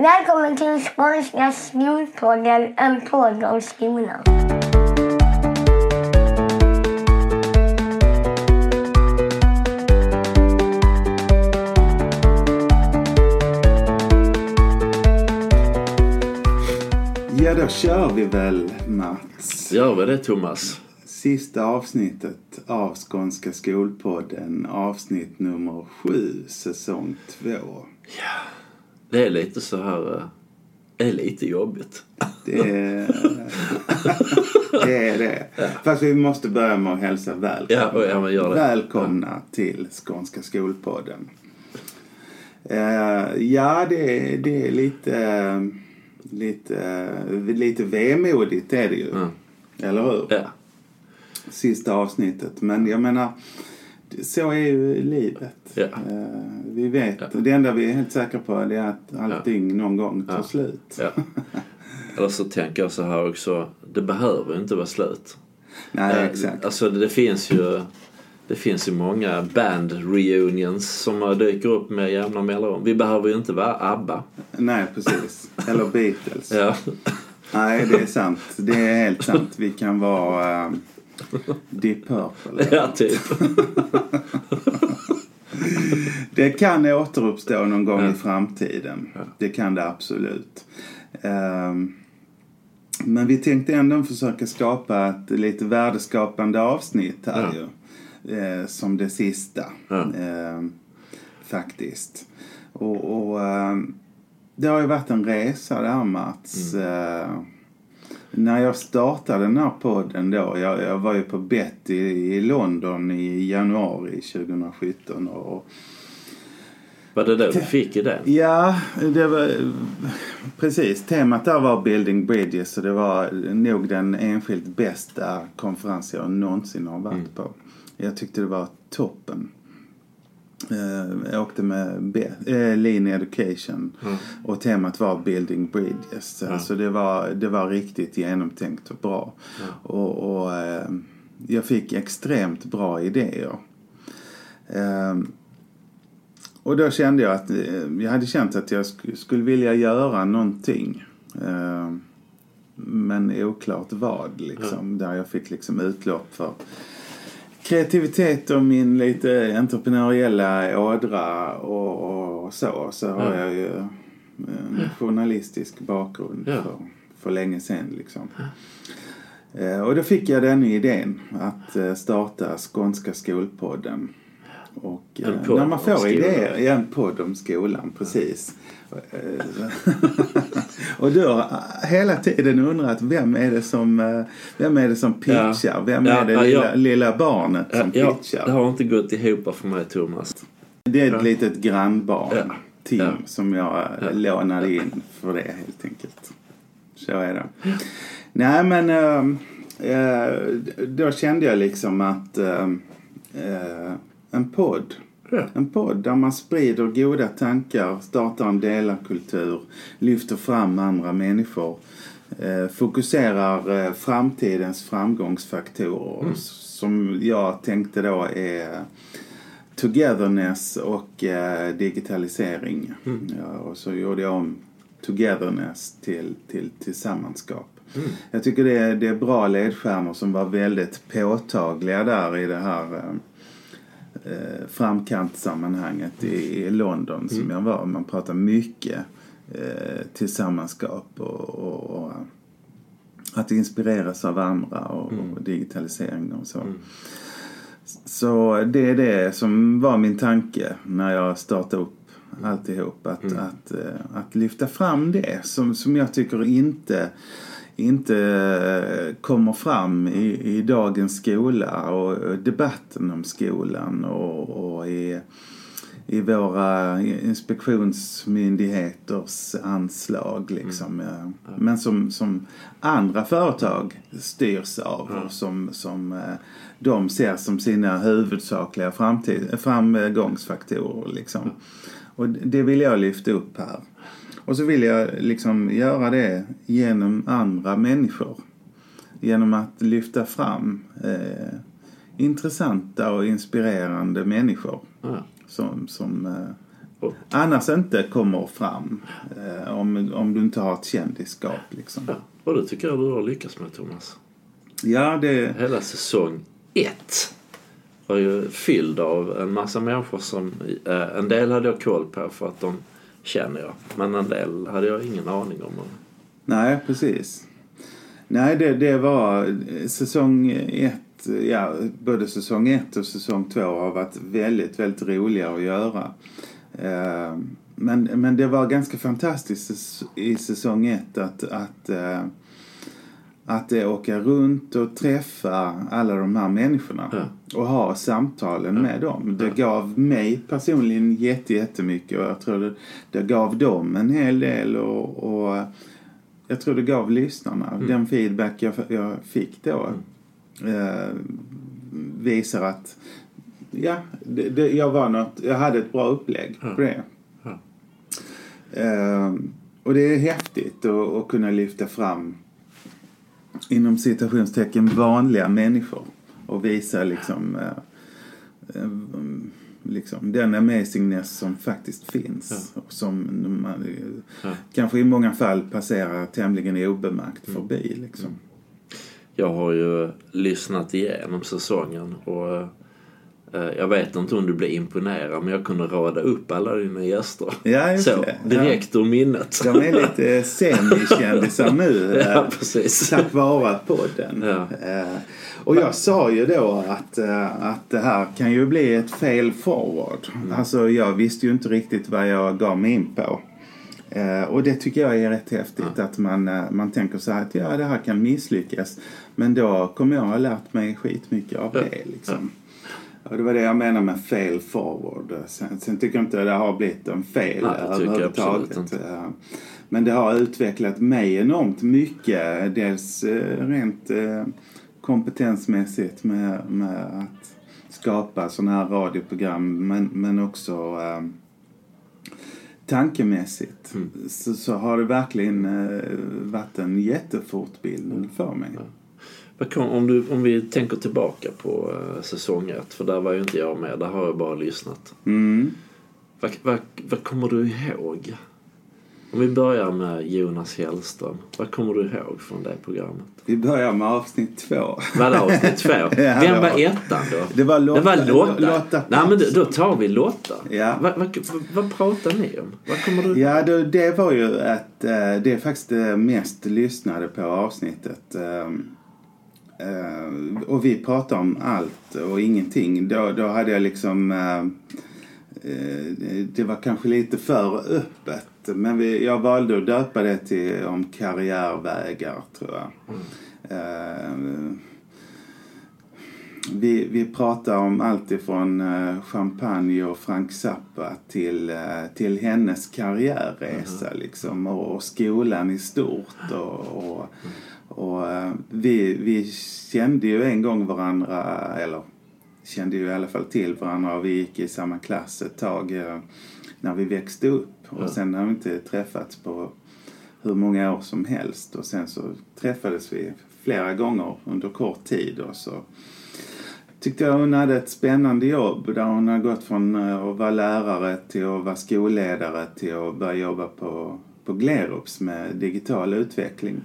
Välkommen till Skånska skolpodden, en podd om skolan. Ja, då kör vi väl Mats. Gör vi det Thomas? Sista avsnittet av Skånska skolpodden, avsnitt nummer sju, säsong två. Det är lite så här... eh, Det är lite jobbigt. Det är det. Är det. Fast vi måste börja med att hälsa välkomna. Ja, ja. Välkomna till Skånska skolpodden. Eh, ja, det, är- det är lite, lite, lite vemodigt är det ju. Mm. Eller hur? Ja. Sista avsnittet. Men jag menar, så är ju livet. Ja. Eh, vi vet, Ja. det enda vi är helt säkra på är att allting någon gång tar Ja. slut. ja. Eller så tänker jag så här också. Det behöver inte vara slut. Nej, Eh, exakt. Alltså det finns ju... Det finns ju många band reunions som dyker upp med jämna mellanrum. Vi behöver ju inte vara ABBA. Nej, precis. Eller Beatles. Ja. Nej, det är sant. Det är helt sant. Vi kan vara uh, Deep Purple. ja, typ. Det kan återuppstå någon gång Ja. i framtiden. Ja. Det kan det absolut. Ehm, men vi tänkte ändå försöka skapa ett lite värdeskapande avsnitt här Ja. ju. Eh, som det sista. Ehm, faktiskt. Och, och ehm, det har ju varit en resa där Mats. Mm. När jag startade den här podden då, jag, jag var ju på Betty i London i januari 2017 och Var det då du fick idén? Ja, det var precis. Temat där var Building Bridges och det var nog den enskilt bästa konferens jag någonsin har varit på. Jag tyckte det var toppen. Eh, Jag åkte med B- eh, Lean Education och temat var Building Bridges. Så det var, det var riktigt genomtänkt och bra. Och, och eh, jag fick extremt bra idéer. Eh, och då kände jag att eh, jag hade känt att jag sk- skulle vilja göra någonting. Eh, men oklart vad liksom. Där jag fick liksom utlopp för kreativitet och min lite entreprenöriella ådra och, och så. Så har Ja. jag ju en journalistisk bakgrund Ja. för, för länge sedan liksom. Eh, Och då fick jag den idén att eh, starta Skånska skolpodden. Och eh, när man får idéer, ja, en podd om skolan, precis. Eh, och då har jag hela tiden undrat vem är det som, eh, vem är det som pitchar? Vem Ja, är det ja, lilla, ja. lilla barnet som Ja, pitchar? det har inte gått ihop för mig Thomas. Det är ett litet grannbarn. Tim, som jag eh, Ja. lånade in för det helt enkelt. Så är det. Nej men äh, då kände jag liksom att äh, en podd Ja. en podd där man sprider goda tankar, startar en delarkultur, lyfter fram andra människor, eh, fokuserar eh, framtidens framgångsfaktorer som jag tänkte då är togetherness och eh, digitalisering. Ja, och så gjorde jag om togetherness till, till tillsammanskap. Jag tycker det är, det är bra ledstjärnor som var väldigt påtagliga där i det här eh, eh, framkantsammanhanget i, i London som jag var. Man pratar mycket eh, tillsammanskap och, och, och att inspireras av andra och, och digitalisering och så. Så det är det som var min tanke när jag startade upp alltihop. Att, att, eh, att lyfta fram det som, som jag tycker inte inte eh, kommer fram i, i dagens skola och debatten om skolan och, och i, i våra inspektionsmyndigheters anslag liksom. Ja. Men som, som andra företag styrs av och som, som eh, de ser som sina huvudsakliga framtid, framgångsfaktorer liksom. Och det vill jag lyfta upp här. Och så vill jag liksom göra det genom andra människor. Genom att lyfta fram eh, intressanta och inspirerande människor Ja. som, som eh, Och- annars inte kommer fram. Eh, om, om du inte har ett kändisskap liksom. Ja, och det tycker jag du har lyckats med Thomas. Ja, det... Hela säsong ett var ju fylld av en massa människor som eh, en del hade jag koll på för att de känner jag. Men en del hade jag ingen aning om. Nej, precis. Nej, det, det var eh, säsong ett, ja, både säsong ett och säsong två har varit väldigt, väldigt roliga att göra. Eh, men, men det var ganska fantastiskt i säsong ett att, att, eh, att eh, åka runt och träffa alla de här människorna Ja. och ha samtalen med dem. Det gav mig personligen jätte, jättemycket och jag tror det, det gav dem en hel del och, och jag tror det gav lyssnarna den feedback jag, jag fick då eh, visar att ja, det, det, jag var något, jag hade ett bra upplägg på det. Ja. Eh, och det är häftigt att kunna lyfta fram inom citationstecken vanliga människor och visa liksom, eh, eh, liksom den amazingness som faktiskt finns och som man Ja. kanske i många fall passerar tämligen obemärkt förbi. Liksom. Jag har ju lyssnat igenom säsongen och eh, jag vet inte om du blev imponerad men jag kunde rada upp alla dina gäster. Ja, Så, direkt ur minnet. De är lite semikändisar nu. Ja, eh, precis. Tack vare podden. Ja. Eh, Och jag sa ju då att, eh, att det här kan ju bli ett fail forward. Mm. Alltså jag visste ju inte riktigt vad jag gav mig in på. Eh, och det tycker jag är rätt häftigt att man, eh, man tänker så här att ja det här kan misslyckas. Men då kommer jag ha lärt mig skitmycket av Ja. det liksom. Och det var det jag menar med fail forward. Sen, sen tycker jag inte det har blivit en fail Nej, inte. Eh, Men det har utvecklat mig enormt mycket. Dels eh, rent eh, kompetensmässigt med, med att skapa sådana här radioprogram men, men också eh, tankemässigt Mm. så, så har det verkligen eh, varit en jättefortbildning för mig. Vad kom, om, du, om vi tänker tillbaka på eh, säsong ett, för där var ju inte jag med, där har jag bara lyssnat. Mm. Vad, vad, vad kommer du ihåg? Om vi börjar med Jonas Hellström. Vad kommer du ihåg från det programmet? Vi börjar med avsnitt två. Var det avsnitt två? Ja, Vem var ettan då? Det var Lotta. Det var Lotta. Lotta Nej men då, tar vi Lotta. Ja. Vad, vad, vad, vad pratar ni om? Vad kommer du... Ja, det, det var ju ett... eh, Det är faktiskt det mest lyssnade på avsnittet. Ehm, eh, Och vi pratade om allt och ingenting. Då, då hade jag liksom... eh, eh, Det var kanske lite för öppet. Men vi, jag valde att döpa det till om karriärvägar, tror jag. Eh, vi, vi pratar om allt ifrån champagne och Frank Zappa till, till hennes karriärresa liksom, och, och skolan i stort. Och, och, och eh, vi, vi kände ju en gång varandra, eller kände ju i alla fall till varandra och vi gick i samma klass ett tag eh, när vi växte upp. Och sen har vi inte träffats på hur många år som helst och sen så träffades vi flera gånger under kort tid och så tyckte jag hon hade ett spännande jobb där hon har gått från eh, att vara lärare till att vara skolledare till att börja jobba på, på Glerups med digital utveckling.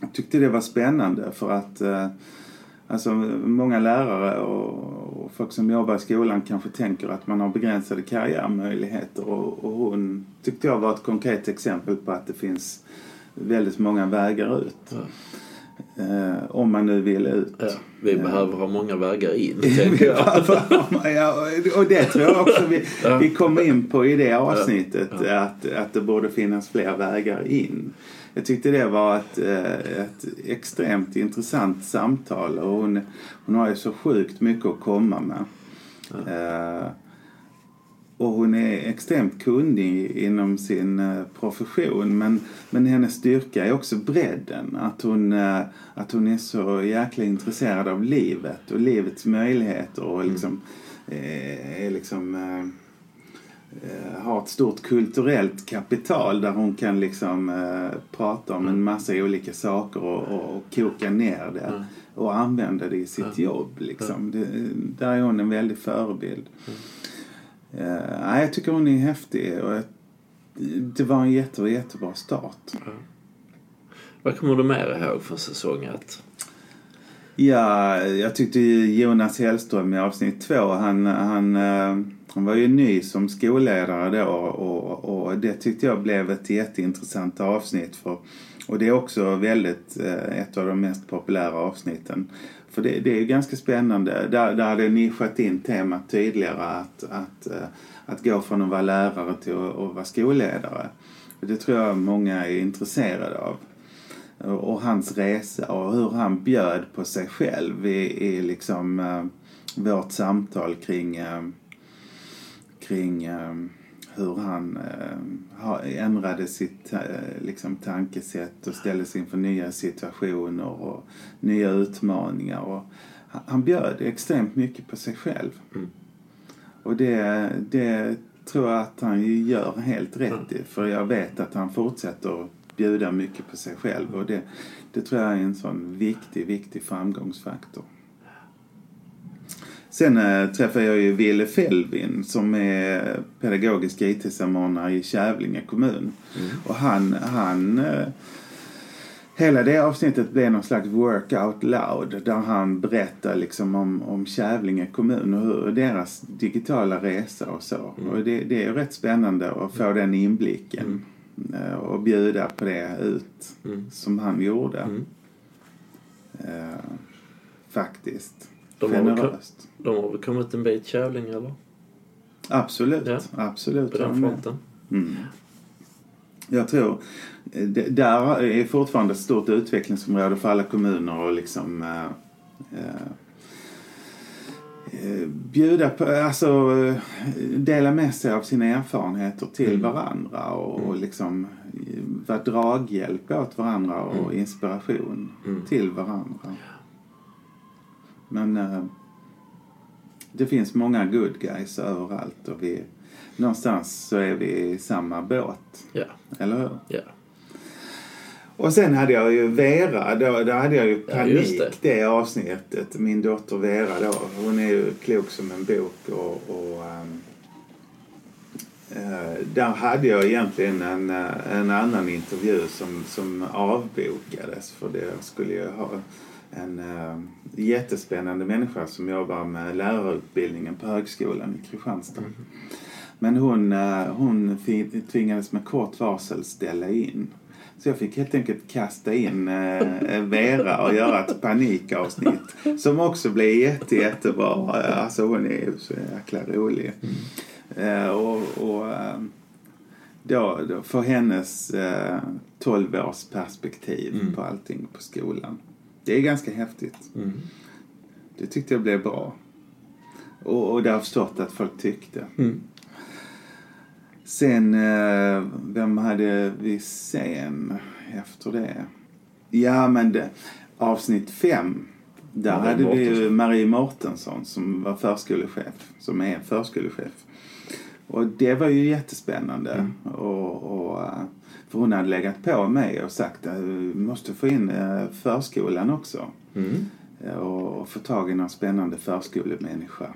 Jag tyckte det var spännande för att eh, alltså, många lärare och, och folk som jobbar i skolan kanske tänker att man har begränsade karriärmöjligheter och, och hon tyckte jag var ett konkret exempel på att det finns väldigt många vägar ut. Ja. Eh, om man nu vill ut. Ja, vi behöver ha många vägar in, tänker jag. ja, och det tror jag också vi, Ja. vi kommer in på i det avsnittet. Att, att det borde finnas fler vägar in. Jag tyckte det var ett, eh, ett extremt intressant samtal. Och hon, hon har ju så sjukt mycket att komma med. Eh, och hon är extremt kunnig inom sin eh, profession. Men, men hennes styrka är också bredden. Att hon, att hon är så jäkla intresserad av livet och livets möjligheter. Och liksom, eh, är liksom har ett stort kulturellt kapital där hon kan liksom eh, prata om en massa olika saker och, och, och koka ner det Mm. och använda det i sitt jobb. Liksom. Det, där är hon en väldig förebild. Eh, nej, jag tycker hon är häftig och jag, det var en jätte, jättebra start. Vad kommer du mer ihåg från säsong ett? Ja, jag tyckte Jonas Hellström i avsnitt två, han, han, eh, han var ju ny som skolledare då och, och det tyckte jag blev ett jätteintressant avsnitt. För, och det är också väldigt eh, ett av de mest populära avsnitten. För det, det är ganska spännande. Där, där hade nischat in temat tydligare att, att, eh, att gå från att vara lärare till att, att vara skolledare. Det tror jag många är intresserade av och hans resa och hur han bjöd på sig själv i, i liksom eh, vårt samtal kring, kring uh, hur han ändrade sitt liksom, tankesätt och ställde sig inför nya situationer och nya utmaningar. Och han bjöd extremt mycket på sig själv. Mm. Och det, det tror jag att han gör helt rätt i. För jag vet att han fortsätter bjuda mycket på sig själv. Och det, det tror jag är en sån viktig, viktig framgångsfaktor. Sen äh, träffade jag ju Ville Fellvin som är pedagogisk IT-samordnare i Kävlinge kommun. Mm. Och han, han äh, Hela det avsnittet blev någon slags work out loud där han berättar liksom om, om Kävlinge kommun och hur deras digitala resa och så. Mm. Och det, det är rätt spännande att få den inblicken. Mm. Eh, och bjuda på det ut mm. som han gjorde. Mm. Eh, faktiskt. De har, väl, de har väl kommit en bit Kävling eller? Absolut, ja. absolut. På den fronten. Mm. Jag tror, eh, där är fortfarande ett stort utvecklingsområde för alla kommuner och liksom äh, äh, Eh, bjuda på, alltså dela med sig av sina erfarenheter till mm. varandra och, och mm. liksom vara draghjälp åt varandra och mm. inspiration mm. till varandra. Men äh, det finns många good guys överallt och vi, någonstans så är vi i samma båt. Ja. Eller hur? Ja. Och sen hade jag ju Vera, då, då hade jag ju panik ja, det. det. avsnittet. Min dotter Vera då, hon är ju klok som en bok och, och um, uh, där hade jag egentligen en, uh, en annan intervju som, som avbokades för det skulle ju ha en uh, jättespännande människa som jobbar med lärarutbildningen på högskolan i Kristianstad. Mm. Men hon, hon tvingades med kort varsel ställa in. Så jag fick helt enkelt kasta in eh, Vera och göra ett panikavsnitt. Som också blev jätte, jättebra. Alltså hon är ju så jäkla rolig. Mm. Och, och då, då för hennes eh, 12 års perspektiv mm. på allting på skolan. Det är ganska häftigt. Mm. Det tyckte jag blev bra. Och, och det har jag förstått att folk tyckte. Mm. Sen, eh, vem hade vi sen efter det? Ja, men det, avsnitt fem. Där Marie hade Mortensson. vi Marie Mortensson som var förskolechef, som är förskolechef. Och det var ju jättespännande. Mm. Och, och, eh, för hon hade legat på mig och sagt att vi måste få in eh, förskolan också. Mm. Och få tag i någon spännande förskolemänniska.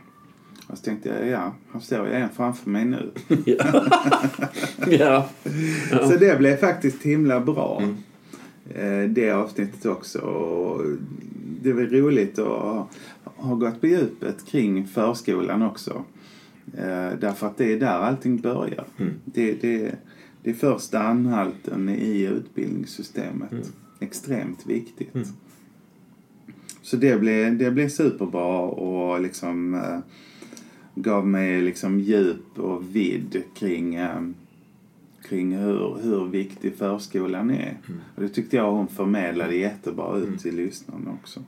Och så tänkte jag, ja, här står jag en framför mig nu. ja. ja. Så det blev faktiskt himla bra. Mm. Eh, det avsnittet också. Och det var roligt att ha gått på djupet kring förskolan också. Eh, därför att det är där allting börjar. Mm. Det, det, det är första anhalten i utbildningssystemet. Mm. Extremt viktigt. Mm. Så det blev, det blev superbra och liksom eh, gav mig liksom djup och vidd kring, eh, kring hur, hur viktig förskolan är. Mm. Och det tyckte jag hon förmedlade jättebra ut mm. till lyssnarna också.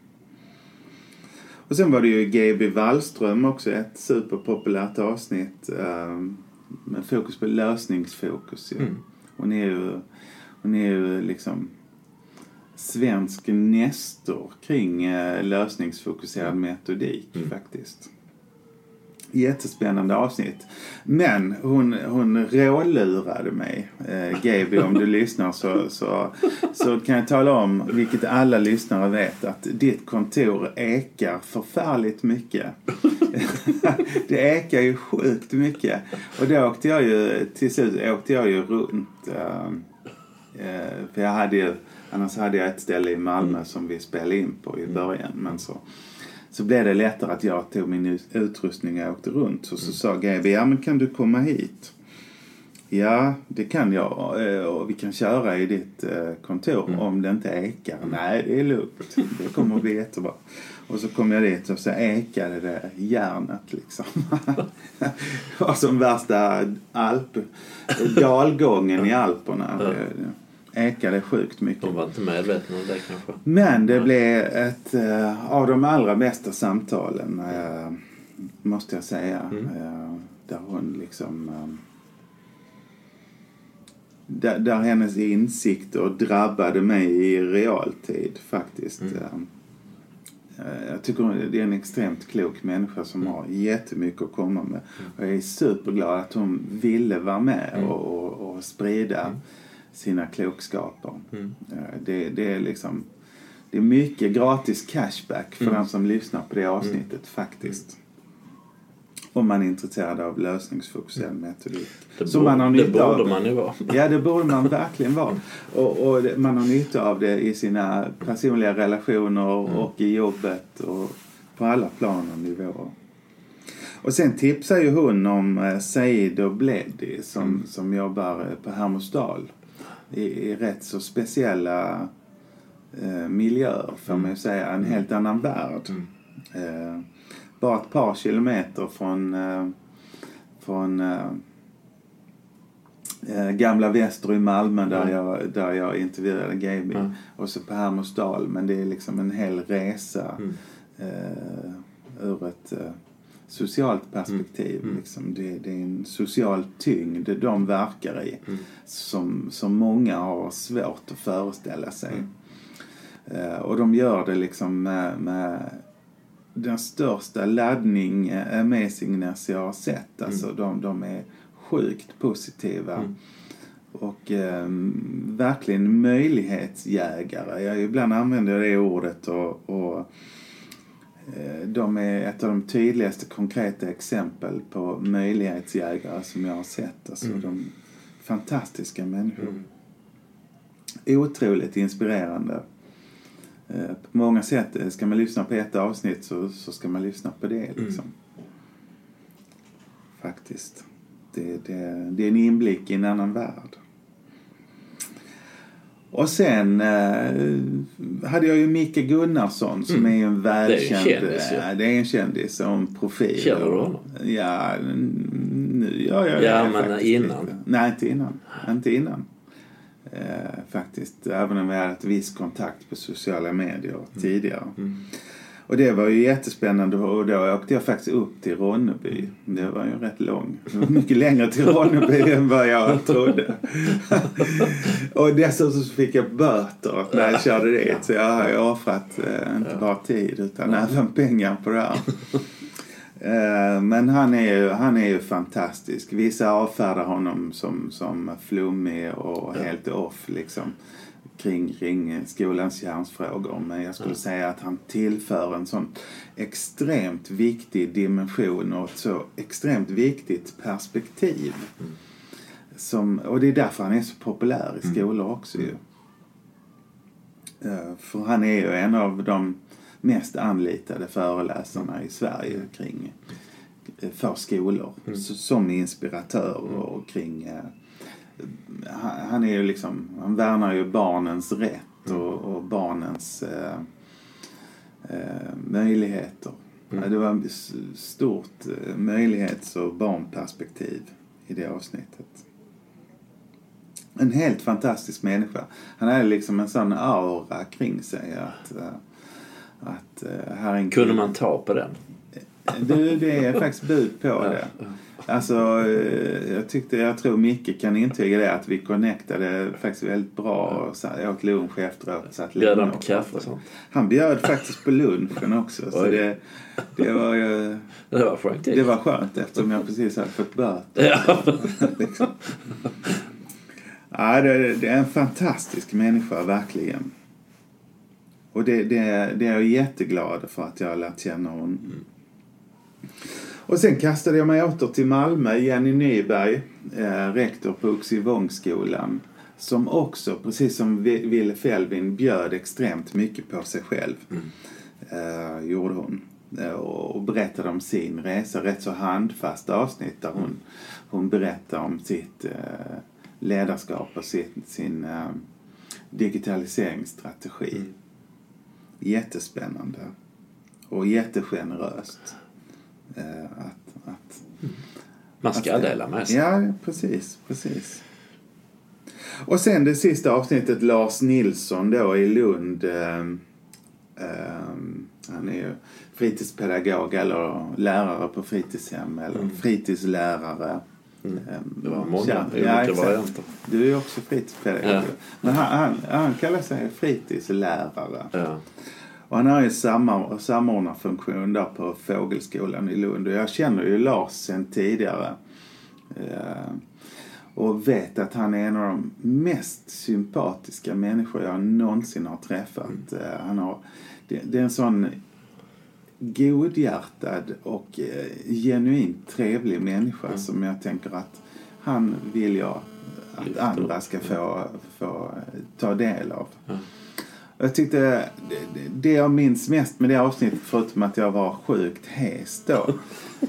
Och sen var det ju GB Wallström också, ett superpopulärt avsnitt eh, med fokus på lösningsfokus. Ja. Mm. Hon är ju, hon är ju liksom svensk nestor kring eh, lösningsfokuserad metodik mm. faktiskt jättespännande avsnitt. Men hon, hon rålurade mig, eh, Gaby, om du lyssnar så, så, så kan jag tala om, vilket alla lyssnare vet, att ditt kontor ekar förfärligt mycket. det ekar ju sjukt mycket. Och då åkte jag ju, till slut åkte jag ju runt. eh, eh, för jag hade ju, annars hade jag ett ställe i Malmö som vi spelade in på i början. Men så, så blev det lättare att jag tog min ut- utrustning och åkte runt. Så, så sa GB, ja men kan du komma hit? Ja, det kan jag. eh, Och vi kan köra i ditt eh, kontor om det inte ekar. Nej, det är lugnt. Det kommer att bli jättebra. Och så kom jag dit och så ekade det järnet liksom. det var som värsta alp, dalgången i Alperna. Ekade sjukt mycket. De var inte medvetna om det kanske. Men det blev ett eh, av de allra bästa samtalen, eh, måste jag säga. Eh, där hon liksom... Eh, där, där hennes insikter drabbade mig i realtid faktiskt. Eh, eh, jag tycker det är en extremt klok människa som har jättemycket att komma med. Och jag är superglad att hon ville vara med och, och, och sprida sina klokskaper. Eh, Det, det är liksom det är mycket gratis cashback för den som lyssnar på det avsnittet faktiskt. Om man är intresserad av lösningsfokuserad metodik. Det, Som borde, man har det nytta av. borde man ju vara. Ja, det borde man verkligen vara. Och, och det- man har nytta av det i sina personliga relationer och i jobbet och på alla plan och nivåer. Och sen tipsar ju hon om eh, Said och Bledi som, som jobbar eh, på Hermosdal i, i rätt så speciella eh, miljöer får man ju säga. En helt annan värld. Eh, bara ett par kilometer från, eh, från eh, eh, Gamla Väster i Malmö där, jag, där jag intervjuade Gaby. Mm. Och så på Hermodsdal. Men det är liksom en hel resa Mm. eh, ur ett socialt perspektiv. Liksom. Det, det är en social tyngd de verkar i som, som många har svårt att föreställa sig. Eh, och de gör det liksom med, med den största laddning, eh, amazingness jag har sett. Alltså de, de är sjukt positiva. Och eh, verkligen möjlighetsjägare. Jag ibland använder det ordet och, och de är ett av de tydligaste konkreta exempel på möjlighetsjägare som jag har sett. Alltså de fantastiska människor. Otroligt inspirerande. Eh, På många sätt, eh, ska man lyssna på ett avsnitt så, så ska man lyssna på det liksom. Faktiskt. Det, det, det är en inblick i en annan värld. Och sen eh, hade jag ju Micke Gunnarsson som är ju en välkänd... kändis, ja. eh, det är en kändis och en profil. Känner du honom? Ja, nu gör jag Ja, det men faktiskt innan? Nej, inte innan. Inte innan. Eh, faktiskt. Även om vi hade ett viss kontakt på sociala medier Mm. tidigare. Och det var ju jättespännande och då åkte jag faktiskt upp till Ronneby. Det var ju rätt lång. Mycket längre till Ronneby än vad jag trodde. och dessutom så fick jag böter när jag körde dit. Så jag har ju offrat eh, inte bara tid utan även pengar på det här. Eh, Men han är, ju, han är ju fantastisk. Vissa avfärdar honom som, som flummig och helt off liksom kring, kring skolans kärnsfrågor. Men jag skulle säga att han tillför en sån extremt viktig dimension och ett så extremt viktigt perspektiv. Som, och det är därför han är så populär i skolor också ju. Eh, För han är ju en av de mest anlitade föreläsarna i Sverige kring eh, för skolor s- som inspiratör och kring eh, han är ju liksom, han värnar ju barnens rätt och, och barnens eh, eh, möjligheter. Ja, Det var ett stort eh, möjlighets och barnperspektiv i det avsnittet. En helt fantastisk människa. Han hade liksom en sån aura kring sig att, eh, att eh, här Kunde man ta på den? Du, det är faktiskt bud på det. Alltså, eh, jag tyckte, jag tror Micke kan intyga det att vi connectade faktiskt väldigt bra och så, jag åt lunch efteråt. Satt Bjöd han på kaffe och sånt? Han bjöd faktiskt på lunchen också. Så det, det var ju, Det var faktiskt. det var skönt eftersom jag precis hade fått böter. Ja. liksom. ja, det, det är en fantastisk människa, verkligen. Och det, det, det är jag jätteglad för att jag har lärt känna honom. Och sen kastade jag mig åter till Malmö. Jenny Nyberg, eh, rektor på Oxivångsskolan. Som också, precis som Vi- Ville Fällvin, bjöd extremt mycket på sig själv. Eh, gjorde hon. Eh, och, berättade om sin resa. Rätt så handfast avsnitt där hon, hon berättar om sitt eh, ledarskap och sin, sin eh, digitaliseringsstrategi. Jättespännande. Och jättegeneröst. Eh, att, att, Man ska att- dela med sig. Ja, precis, precis. Och sen det sista avsnittet, Lars Nilsson då i Lund. Eh, eh, han är ju fritidspedagog eller lärare på fritidshem eller fritidslärare. Mm. Eh, Det var många ja, olika ja, varianter. Du är ju också fritidspedagog. Ja. Men han, han, han kallar sig fritidslärare. Ja. Och han har ju samma, samordnarfunktion där på Fågelskolan i Lund. Och jag känner ju Lars sen tidigare. Eh, och vet att han är en av de mest sympatiska människor jag någonsin har träffat. Eh, han har, det, det är en sån godhjärtad och eh, genuint trevlig människa som jag tänker att han vill jag att Lyfter andra ska få, få ta del av. Ja. Jag tyckte det, jag minns mest med det avsnittet, förutom att jag var sjukt hes då,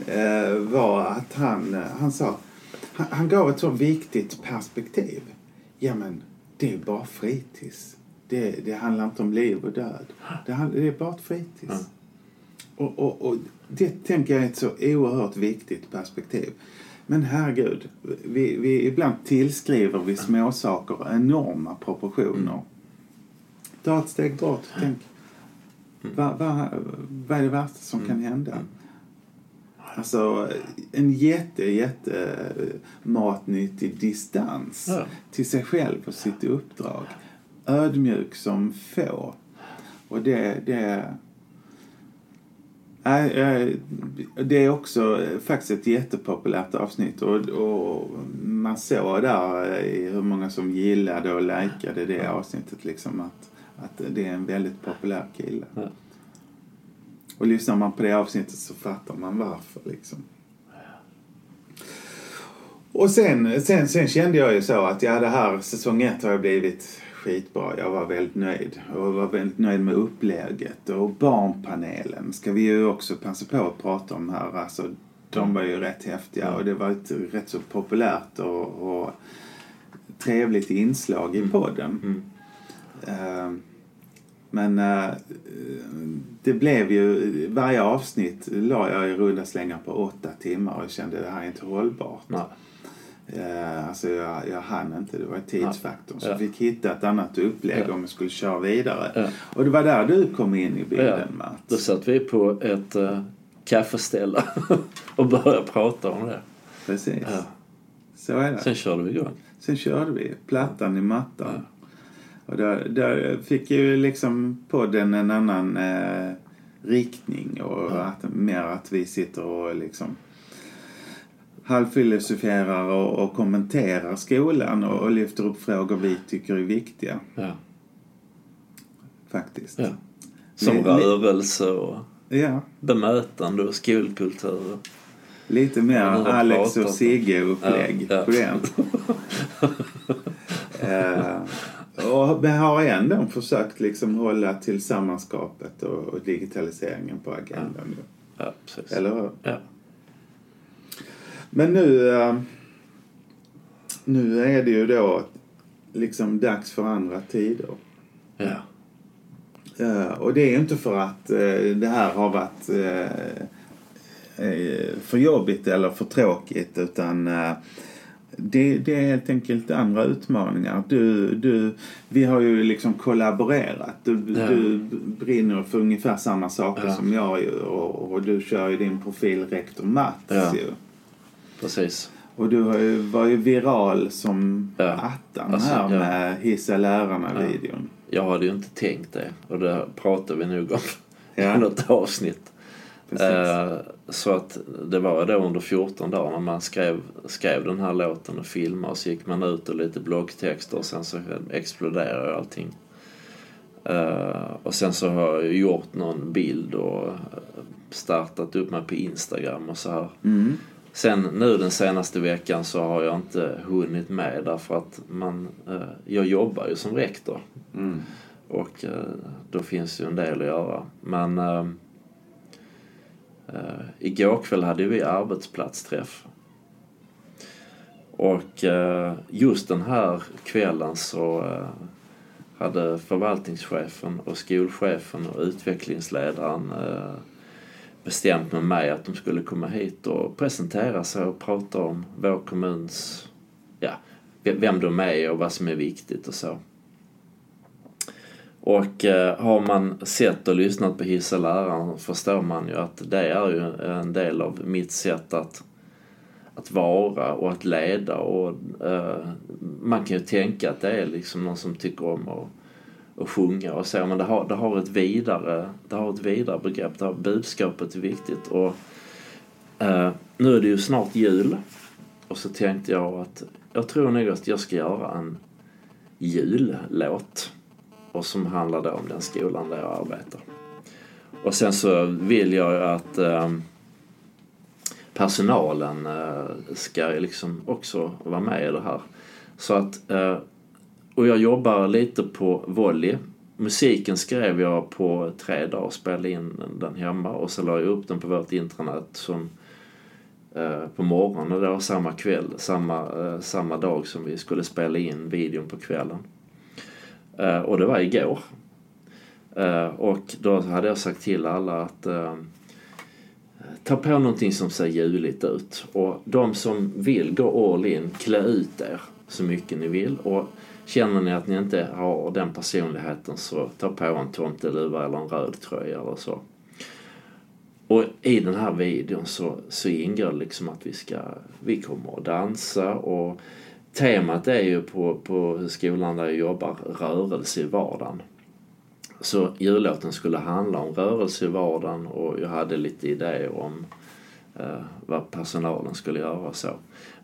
eh, var att han, eh, han sa, han, han gav ett så viktigt perspektiv. Ja men, det är bara fritids. Det, det handlar inte om liv och död. Det, det är bara ett fritids. Ja. Och, och, och det tänker jag är ett så oerhört viktigt perspektiv. Men herregud, vi, vi, ibland tillskriver vi småsaker enorma proportioner. Ta ett steg bort och tänk. Vad va, vad är det värsta som kan hända? Alltså en jätte, jätte eh, matnyttig distans Ja. till sig själv och sitt uppdrag. Ödmjuk som få. Och det, det det är också eh, faktiskt ett jättepopulärt avsnitt och, och man såg där eh, hur många som gillade och likade det avsnittet liksom att, att det är en väldigt populär kille. Ja. Och lyssnar man på det avsnittet så fattar man varför liksom. Och sen, sen, sen kände jag ju så att ja, det här säsong ett har jag blivit skitbra. Jag var väldigt nöjd. Och var väldigt nöjd med upplägget. Och barnpanelen ska vi ju också passa på att prata om här. Alltså, de var ju rätt häftiga och det var ett rätt så populärt och, och trevligt inslag i podden. Mm. Eh, Men eh, det blev ju, varje avsnitt la jag i runda slängar på åtta timmar och kände det här är inte hållbart. Nej. Eh, Alltså jag, jag hann inte, det var tidsfaktorn. Så Ja. jag fick hitta ett annat upplägg Ja. om jag skulle köra vidare. Ja. Och det var där du kom in i bilden Ja. Mats. Då satt vi på ett uh, kaffeställe och började prata om det. Precis. Ja. Så är det. Sen körde vi igång. Sen körde vi plattan i mattan. Och där, där fick ju liksom podden en annan eh, riktning och att, mer att vi sitter och liksom halvfilosoferar och, och kommenterar skolan och, och lyfter upp frågor vi tycker är viktiga Ja. faktiskt. Ja. Som Li- rörelse och Ja, bemötande och skolkultur. lite mer Ja, Alex och Sigge-upplägg Ja, ja. på den. eh, och har ändå försökt liksom hålla tillsammanskapet och, och digitaliseringen på agendan. Ja, precis. Eller hur? Ja. Men nu, eh, nu är det ju då liksom dags för andra tider. Ja. Eh, och det är ju inte för att eh, det här har varit för jobbigt eller för tråkigt utan det, det är helt enkelt andra utmaningar. Du, du, vi har ju liksom kollaborerat. Du, Ja. du brinner för ungefär samma saker Ja. som jag gör och, och du kör ju din profil Rektor Mats Ja. ju. Precis. Och du har ju, var ju viral som Ja. attan Alltså, här med Hissa lärarna-videon. Jag hade ju inte tänkt det och det pratade vi nog om i något avsnitt. Eh, så att det var då under 14 dagar när man skrev, skrev den här låten och filmade och så gick man ut och lite bloggtexter och sen så exploderade allting. Eh, och sen så har jag gjort någon bild och startat upp mig på Instagram och så här. Mm. Sen nu den senaste veckan så har jag inte hunnit med därför att man, eh, jag jobbar ju som rektor. Mm. Och eh, då finns ju en del att göra. Men Uh, igår kväll hade vi arbetsplatsträff. Och uh, just den här kvällen så uh, hade förvaltningschefen och skolchefen och utvecklingsledaren bestämt med mig att de skulle komma hit och presentera sig och prata om vår kommuns, ja, vem de är och vad som är viktigt och så. Och eh, har man sett och lyssnat på Hissa läraren förstår man ju att det är ju en del av mitt sätt att, att vara och att leda. Och eh, man kan ju tänka att det är liksom någon som tycker om att, att sjunga och så men det har, det har ett vidare, det har ett vidare begrepp, det har, budskapet är viktigt. Och eh, nu är det ju snart jul. Och så tänkte jag att jag tror nog att jag ska göra en jullåt och som handlar om den skolan där jag arbetar. Och sen så vill jag att eh, personalen eh, ska liksom också vara med i det här. Så att, eh, och jag jobbar lite på volley. Musiken skrev jag på tre dagar, spelade in den hemma och så la jag upp den på vårt intranät som eh, på morgonen då, samma kväll, samma, eh, samma dag som vi skulle spela in videon på kvällen. Eh, och det var igår. Eh, och då hade jag sagt till alla att eh, ta på någonting som ser juligt ut. Och de som vill gå all in, klä ut er så mycket ni vill. Och känner ni att ni inte har den personligheten så ta på en tomteluva eller en röd tröja eller så. Och i den här videon så, så ingår liksom att vi ska, vi kommer att dansa och temat är ju på, på skolan där jag jobbar rörelse i vardagen. Så jullåten skulle handla om rörelse i vardagen och jag hade lite idéer om eh, vad personalen skulle göra och så.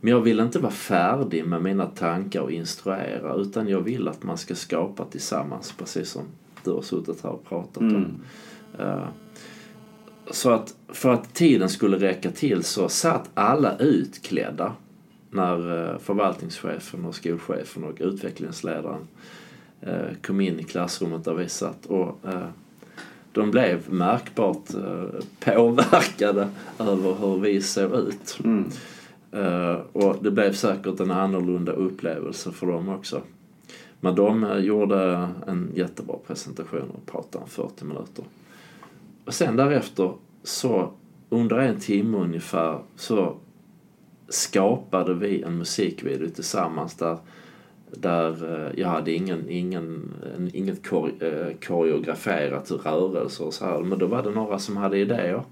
Men jag vill inte vara färdig med mina tankar och instruera utan jag vill att man ska skapa tillsammans precis som du har suttit här och pratat om. Mm. Eh, så att för att tiden skulle räcka till så satt alla utklädda när eh, förvaltningschefen och skolchefen och utvecklingsledaren eh, kom in i klassrummet där vi satt. Och eh, de blev märkbart påverkade över hur vi såg ut. Mm. Och det blev säkert en annorlunda upplevelse för dem också. Men de gjorde en jättebra presentation och pratade 40 minuter. Och sen därefter så under en timme ungefär så skapade vi en musikvideo tillsammans där, där eh, jag hade ingen, ingen, inget eh, koreograferat rörelse och så här. Men då var det några som hade idéer.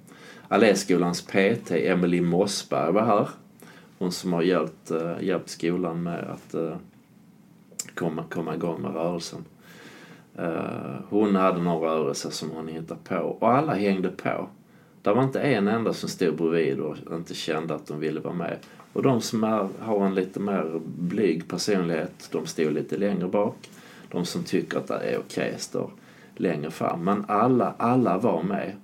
Alléskolans PT, Emily Mossberg var här. Hon som har hjälpt, eh, hjälpt skolan med att eh, komma, komma igång med rörelsen. Eh, hon hade några rörelser som hon hittade på och alla hängde på. Det var inte en enda som stod bredvid och inte kände att de ville vara med. Och de som är, har en lite mer blyg personlighet, de stod lite längre bak. De som tycker att det är okej står längre fram. Men alla, alla var med.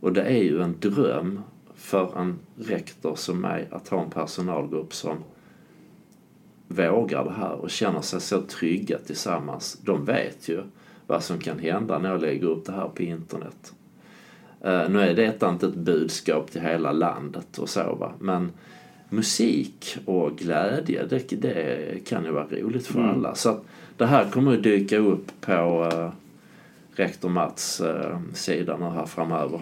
Och det är ju en dröm för en rektor som mig att ha en personalgrupp som vågar det här och känner sig så trygga tillsammans. De vet ju vad som kan hända när jag lägger upp det här på internet. Uh, nu är detta inte ett budskap till hela landet och så va, men musik och glädje, det, det kan ju vara roligt för mm. alla. Så det här kommer att dyka upp på uh, rektor Mats uh, sida nu här framöver.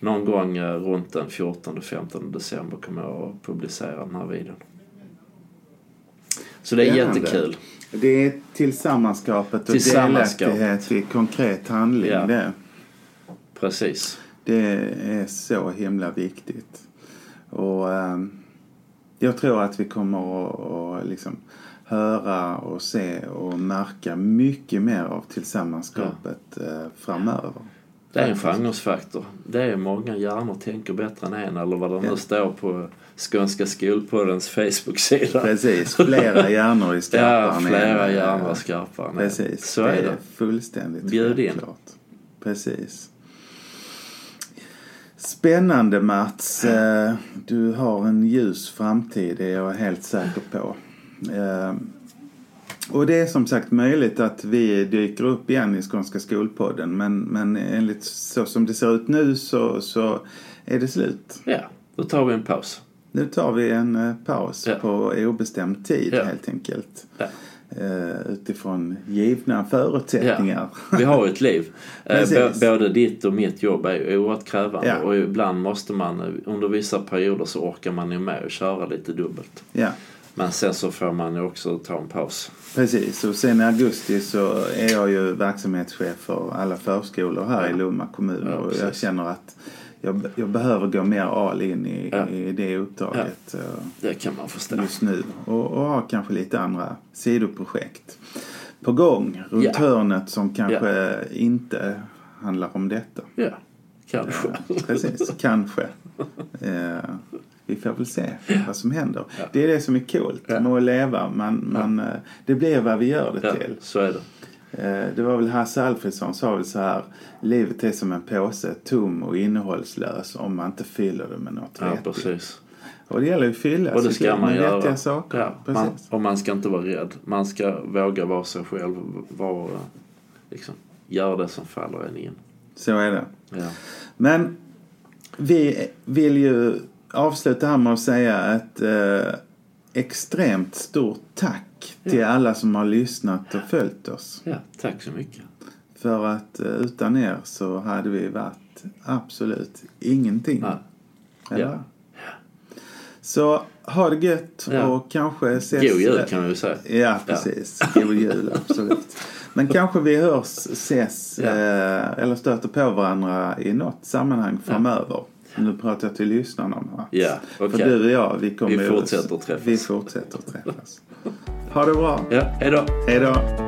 Någon gång uh, runt den 14-15 december kommer jag att publicera den här videon. Så det är Spännande. jättekul. Det är tillsammanskapet och delaktighet i konkret handling ja. det. Precis. Det är så himla viktigt. Och um, jag tror att vi kommer att, att liksom höra och se och märka mycket mer av tillsammanskapet ja. Eh, framöver. Det är en framgångsfaktor. Det är många hjärnor tänker bättre än en eller vad det nu ja. står på Skånska skolpoddens Facebook-sida. Precis, flera hjärnor i skarpare Ja, flera hjärnor skarpare Precis, Så det är det. fullständigt Bjud in. Precis. Spännande Mats. Eh, du har en ljus framtid, det är jag helt säker på. Eh, och det är som sagt möjligt att vi dyker upp igen i Skånska skolpodden men, men enligt så som det ser ut nu så, så är det slut. Ja, då tar vi en paus. Nu tar vi en eh, paus Ja. på obestämd tid Ja. helt enkelt. Ja. Eh, Utifrån givna förutsättningar. Vi har ju ett liv. Eh, b- Både ditt och mitt jobb är oerhört krävande och ibland måste man, under vissa perioder så orkar man ju med att köra lite dubbelt. Men sen så får man ju också ta en paus. Precis, och sen i augusti så är jag ju verksamhetschef för alla förskolor här i Lomma kommun och jag känner att jag, jag behöver gå mer all in i, Ja. i det uppdraget eh, Det kan man förstå. just nu och, och ha kanske lite andra sidoprojekt på gång runt Ja. hörnet som kanske inte handlar om detta. Ja, kanske. Ja, precis, kanske. Eh, vi får väl se vad som händer. Ja. Det är det som är coolt Ja. med att leva. Man, man, eh, det blir vad vi gör det Ja, till. så är det. Eh, Det var väl Hasse Alfredson sa väl så här. Livet är som en påse, tom och innehållslös om man inte fyller det med något Ja, precis. Och det gäller ju att fylla Och det ska man med göra. saker. Ja, man, och man ska inte vara rädd. Man ska våga vara sig själv. Vara, liksom, gör det som faller en in. Så är det. Ja. Men vi vill ju avsluta här med att säga ett eh, extremt stort tack till alla som har lyssnat och följt oss. ja, tack så mycket. För att eh, utan er så hade vi varit absolut ingenting. Ja. Eller? Ja. Så ha det gött Ja. och kanske ses... God jul kan vi väl säga. Ja, precis. God jul, absolut. Men kanske vi hörs, ses Ja. eh, eller stöter på varandra i något sammanhang framöver. Nu pratar jag till lyssnarna här. Ja, okej. För du och jag, vi kommer Vi fortsätter att träffas. Vi fortsätter att träffas. Ha det bra. Ja, hej då. Hej då.